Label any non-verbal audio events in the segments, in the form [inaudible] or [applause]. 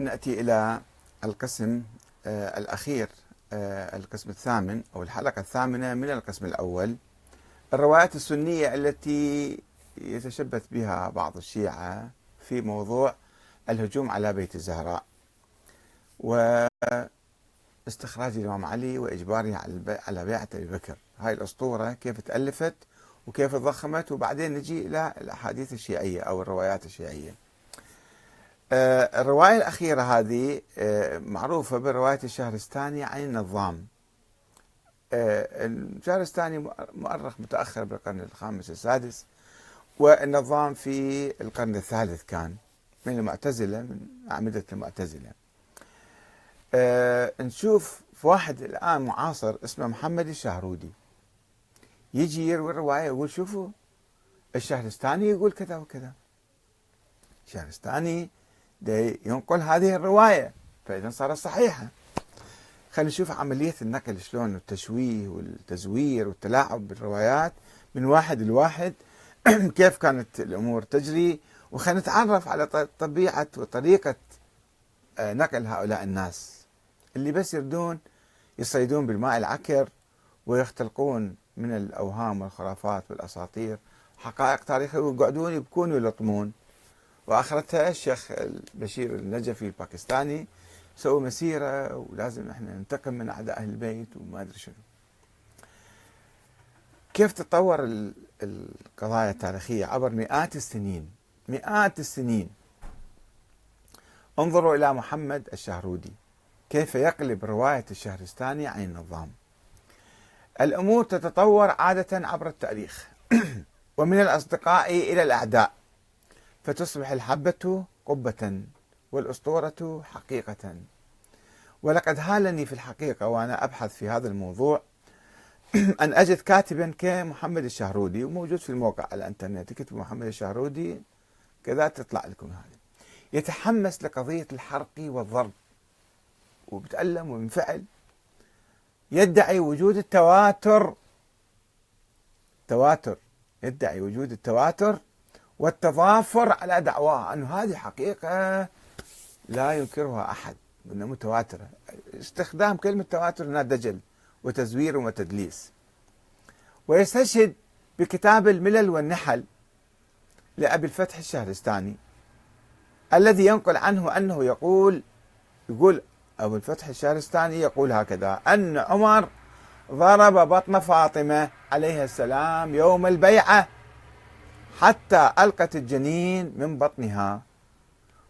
نأتي إلى القسم آه، الأخير آه، القسم الثامن أو الحلقة الثامنة من القسم الأول. الروايات السنية التي يتشبث بها بعض الشيعة في موضوع الهجوم على بيت الزهراء واستخراج الإمام علي وإجباره على بيعة أبي بكر. هاي الأسطورة كيف تألفت وكيف تضخمت وبعدين نجي إلى الأحاديث الشيعية أو الروايات الشيعية. آه، الرواية الأخيرة هذه آه، معروفة برواية الشهرستاني عن النظام. آه، الشهرستاني مؤرخ متأخر بالقرن الخامس السادس والنظام في القرن الثالث كان من المعتزلة من أعمدة المعتزلة. نشوف واحد الآن معاصر اسمه محمد الشهرودي. يجي يروي الرواية يقول شوفوا الشهرستاني يقول كذا وكذا. الشهرستاني ينقل هذه الرواية فإذا صارت صحيحة. خلينا نشوف عملية النقل شلون التشويه والتزوير والتلاعب بالروايات من واحد لواحد. [clears throat] كيف كانت الأمور تجري؟ وخلينا نتعرف على طبيعة وطريقة آه، نقل هؤلاء الناس. اللي بس يردون يصيدون بالماء العكر ويختلقون من الأوهام والخرافات والأساطير. حقائق تاريخية ويقعدون يبكون ويلطمون. وآخرتها الشيخ بشير النجفي الباكستاني. سووا مسيرة ولازم إحنا ننتقم من أعداء أهل البيت وما أدري شنو. كيف تطور القضايا التاريخية عبر مئات السنين؟ مئات السنين. انظروا إلى محمد الشهرودي. كيف يقلب رواية الشهرستاني عن النظام. الأمور تتطور عادة عبر التاريخ. [clears throat] ومن الأصدقاء إلى الأعداء. فتصبح الحبة قبة والأسطورة حقيقة. ولقد هالني في الحقيقة وأنا أبحث في هذا الموضوع [clears throat] أن أجد كاتبا كمحمد الشهرودي وموجود في الموقع على الإنترنت. كتب محمد الشهرودي كذا تطلع لكم هذه يتحمس لقضية الحرق والضرب وبتألم وينفعل يدعي وجود التواتر. تواتر. يدعي وجود التواتر. والتضافر على دعواه أن هذه حقيقة لا ينكرها أحد أنها متواترة. استخدام كلمة تواتر هنا دجل وتزوير وتدليس. ويستشهد بكتاب الملل والنحل لأبي الفتح الشهرستاني الذي ينقل عنه أنه يقول يقول أبو الفتح الشهرستاني يقول هكذا أن عمر ضرب بطن فاطمة عليها السلام يوم البيعة حتى ألقت الجنين من بطنها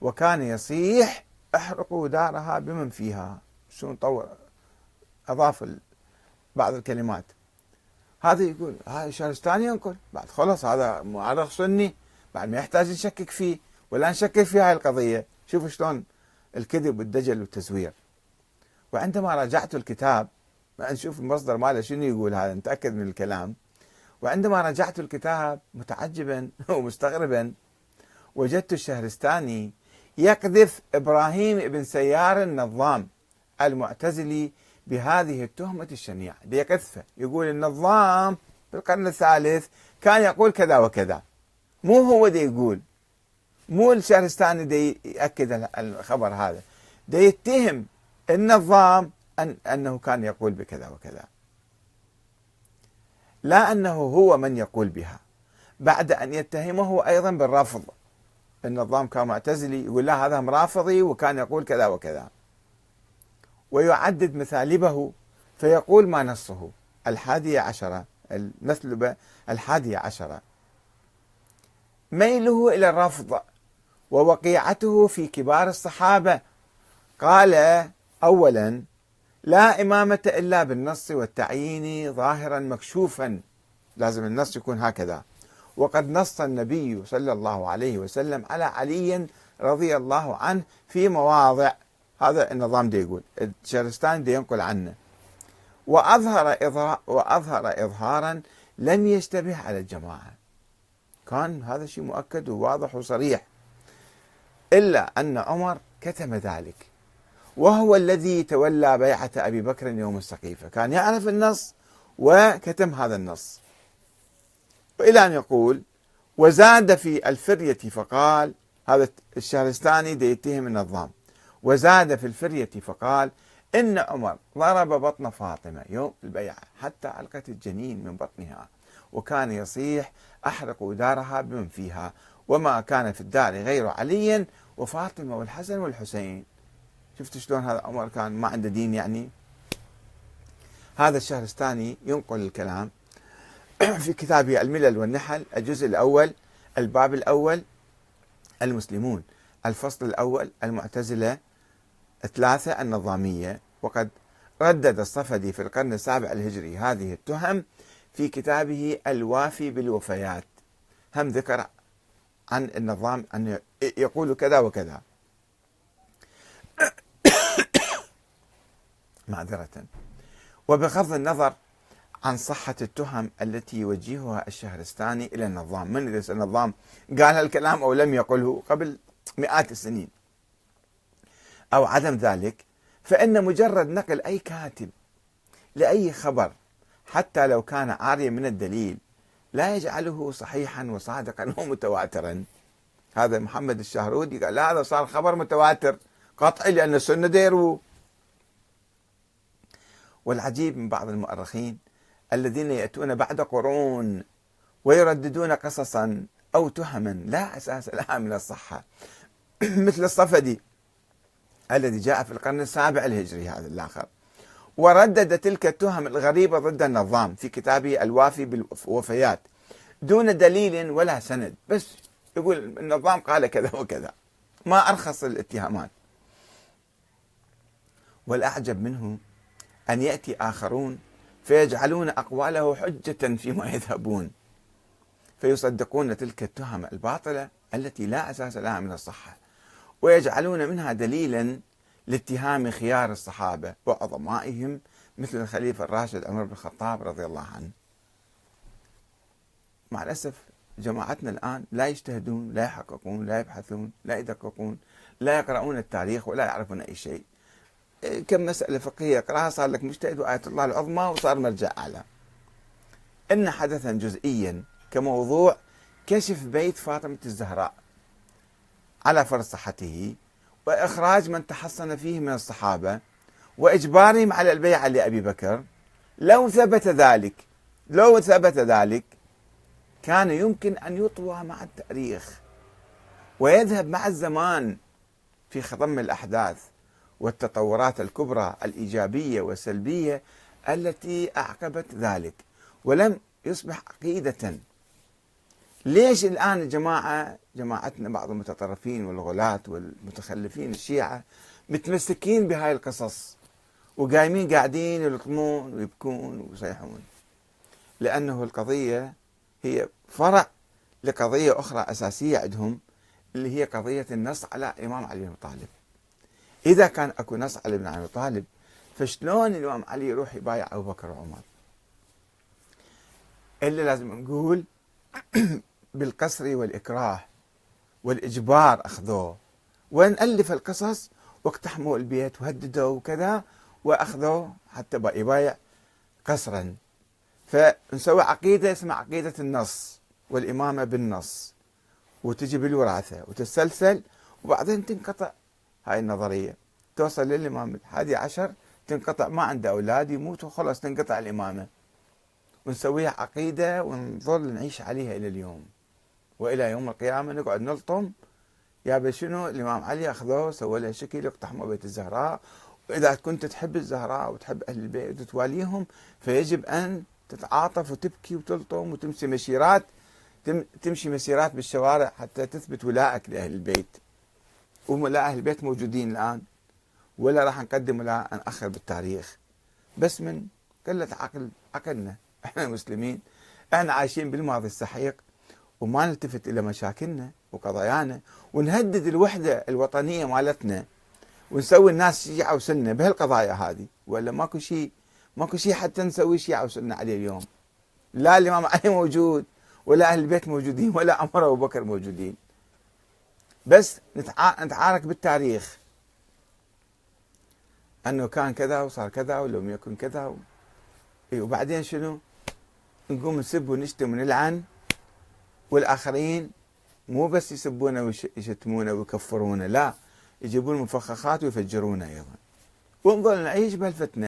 وكان يصيح احرقوا دارها بمن فيها. شو طور أضاف بعض الكلمات. هذا يقول هذا الشهرستاني ينقل بعد خلص هذا مؤرخ سني. بعد ما يحتاج نشكك فيه ولا نشكك في هاي القضية. شوفوا شلون الكذب والدجل والتزوير. وعندما راجعت الكتاب نشوف المصدر ماله شنو يقول هذا؟ نتأكد من الكلام. وعندما رجعت الكتاب متعجبا [laughs] ومستغربا وجدت الشهرستاني يقذف إبراهيم بن سيار النظام المعتزلي بهذه التهمة الشنيعة يقذفه يقول النظام في القرن الثالث كان يقول كذا وكذا. مو هو دي يقول. مو الشهرستاني دي يأكد الخبر هذا. دي يتهم النظام أن أنه كان يقول بكذا وكذا. لا أنه هو من يقول بها. بعد أن يتهمه أيضا بالرفض. النظام كان معتزلي يقول لا هذا مرافضي وكان يقول كذا وكذا. ويعدد مثالبه فيقول ما نصه؟ الحادية عشرة المثلبة الحادية عشرة ميله إلى الرفض ووقيعته في كبار الصحابة. قال أولا لا إمامة إلا بالنص والتعيين ظاهرا مكشوفا. لازم النص يكون هكذا. وقد نص النبي صلى الله عليه وسلم على علي رضي الله عنه في مواضع. هذا النظام دي يقول. الشهرستان دي ينقل عنه. وأظهر إظهار وأظهر إظهارا لم يشتبه على الجماعة. كان هذا شيء مؤكد وواضح وصريح. إلا أن عمر كتم ذلك. وهو الذي تولى بيعة أبي بكر يوم السقيفة. كان يعرف النص وكتم هذا النص. وإلى أن يقول وزاد في الفرية فقال هذا الشهرستاني يتهم النظام وزاد في الفرية فقال إن عمر ضرب بطن فاطمة يوم البيعة حتى علقت الجنين من بطنها وكان يصيح أحرقوا دارها بمن فيها وما كان في الدار غير علي وفاطمة والحسن والحسين. شفت شلون هذا عمر كان ما عنده دين يعني؟ هذا الشهرستاني ينقل الكلام [clears throat] في كتابه الملل والنحل الجزء الأول الباب الأول المسلمون الفصل الأول المعتزلة ثلاثة النظامية. وقد ردد الصفدي في القرن السابع الهجري هذه التهم في كتابه الوافي بالوفيات. هم ذكر عن النظام أن يقول كذا وكذا. معذرة. وبغض النظر عن صحة التهم التي يوجهها الشهرستاني إلى النظام من إذا النظام؟ قال هالكلام أو لم يقله قبل مئات السنين. أو عدم ذلك فإن مجرد نقل أي كاتب لأي خبر حتى لو كان عاريا من الدليل لا يجعله صحيحا وصادقا [laughs] ومتواترا. هذا محمد الشهرودي قال لا هذا صار خبر متواتر قطعي لأن السنة ديروا والعجيب من بعض المؤرخين الذين يأتون بعد قرون ويرددون قصصا أو تهما لا أساس لها من الصحة. [clears throat] مثل الصفدي الذي جاء في القرن السابع الهجري هذا الآخر. وردد تلك التهم الغريبة ضد النظام في كتابه الوافي بالوفيات دون دليل ولا سند. بس يقول النظام قال كذا وكذا. ما أرخص الاتهامات. والأعجب منه أن يأتي آخرون فيجعلون أقواله حجة فيما يذهبون. فيصدقون تلك التهم الباطلة التي لا أساس لها من الصحة ويجعلون منها دليلا لاتهام خيار الصحابة وعظمائهم مثل الخليفة الراشد عمر بن الخطاب رضي الله عنه. مع الأسف جماعتنا الآن لا يجتهدون لا يحققون لا يبحثون لا يدققون لا يقرؤون التاريخ ولا يعرفون أي شيء. كم مسألة فقهية يقرأها صار لك مجتهد وآية الله العظمى وصار مرجع أعلى. إن حدثا جزئيا كموضوع كشف بيت فاطمة الزهراء على فرض صحته وإخراج من تحصن فيه من الصحابة وإجبارهم على البيعة لأبي بكر. لو ثبت ذلك لو ثبت ذلك كان يمكن أن يطوى مع التاريخ ويذهب مع الزمان في خضم الأحداث. والتطورات الكبرى الإيجابية والسلبية التي أعقبت ذلك ولم يصبح عقيدة. ليش الآن الجماعة جماعتنا بعض المتطرفين والغلاة والمتخلفين الشيعة متمسكين بهاي القصص وقايمين قاعدين يلطمون ويبكون ويصيحون؟ لأنه القضية هي فرع لقضية أخرى أساسية عندهم اللي هي قضية النص على الإمام علي بن طالب. إذا كان أكو نص على ابن أبي طالب فشلون الإمام علي يروح يبايع أبو بكر وعمر؟ إلا لازم نقول [clears throat] بالقسر والإكراه والإجبار أخذوه. ونألف القصص؟ واقتحموا البيت وهددوا وكذا وأخذوه حتى يبايع قسرا فنسوي عقيدة اسمها عقيدة النص والإمامة بالنص وتجي بالوراثة وتتسلسل وبعدين تنقطع هاي النظرية. توصل للإمام الحادي عشر تنقطع ما عنده أولاد يموت وخلاص تنقطع الإمامة. ونسويها عقيدة ونظل نعيش عليها إلى اليوم. وإلى يوم القيامة نقعد نلطم. يا شنو؟ الإمام علي أخذوه سووا له شكل يقتحموا بيت الزهراء. وإذا كنت تحب الزهراء وتحب أهل البيت وتواليهم فيجب أن تتعاطف وتبكي وتلطم وتمشي مسيرات تمشي مسيرات بالشوارع حتى تثبت ولائك لأهل البيت. ولا أهل البيت موجودين الآن ولا راح نقدم ولا نأخر بالتاريخ. بس من قلة عقل عقلنا. إحنا مسلمين. إحنا عايشين بالماضي السحيق وما نلتفت إلى مشاكلنا وقضايانا ونهدد الوحدة الوطنية مالتنا ونسوي الناس شيعة وسنة بهالقضايا هذه. ولا ماكو شيء ماكو شيء حتى نسوي شيعة وسنة عليه اليوم. لا الإمام علي موجود ولا أهل البيت موجودين ولا عمر أبو بكر موجودين. بس نتعارك بالتاريخ. أنه كان كذا وصار كذا ولم يكن كذا و... وبعدين شنو؟ نقوم نسب ونشتم ونلعن والآخرين مو بس يسبونا ويشتمونا ويكفرونا لا يجيبون مفخخات ويفجرونه أيضا. ونظل نعيش بهالفتنة.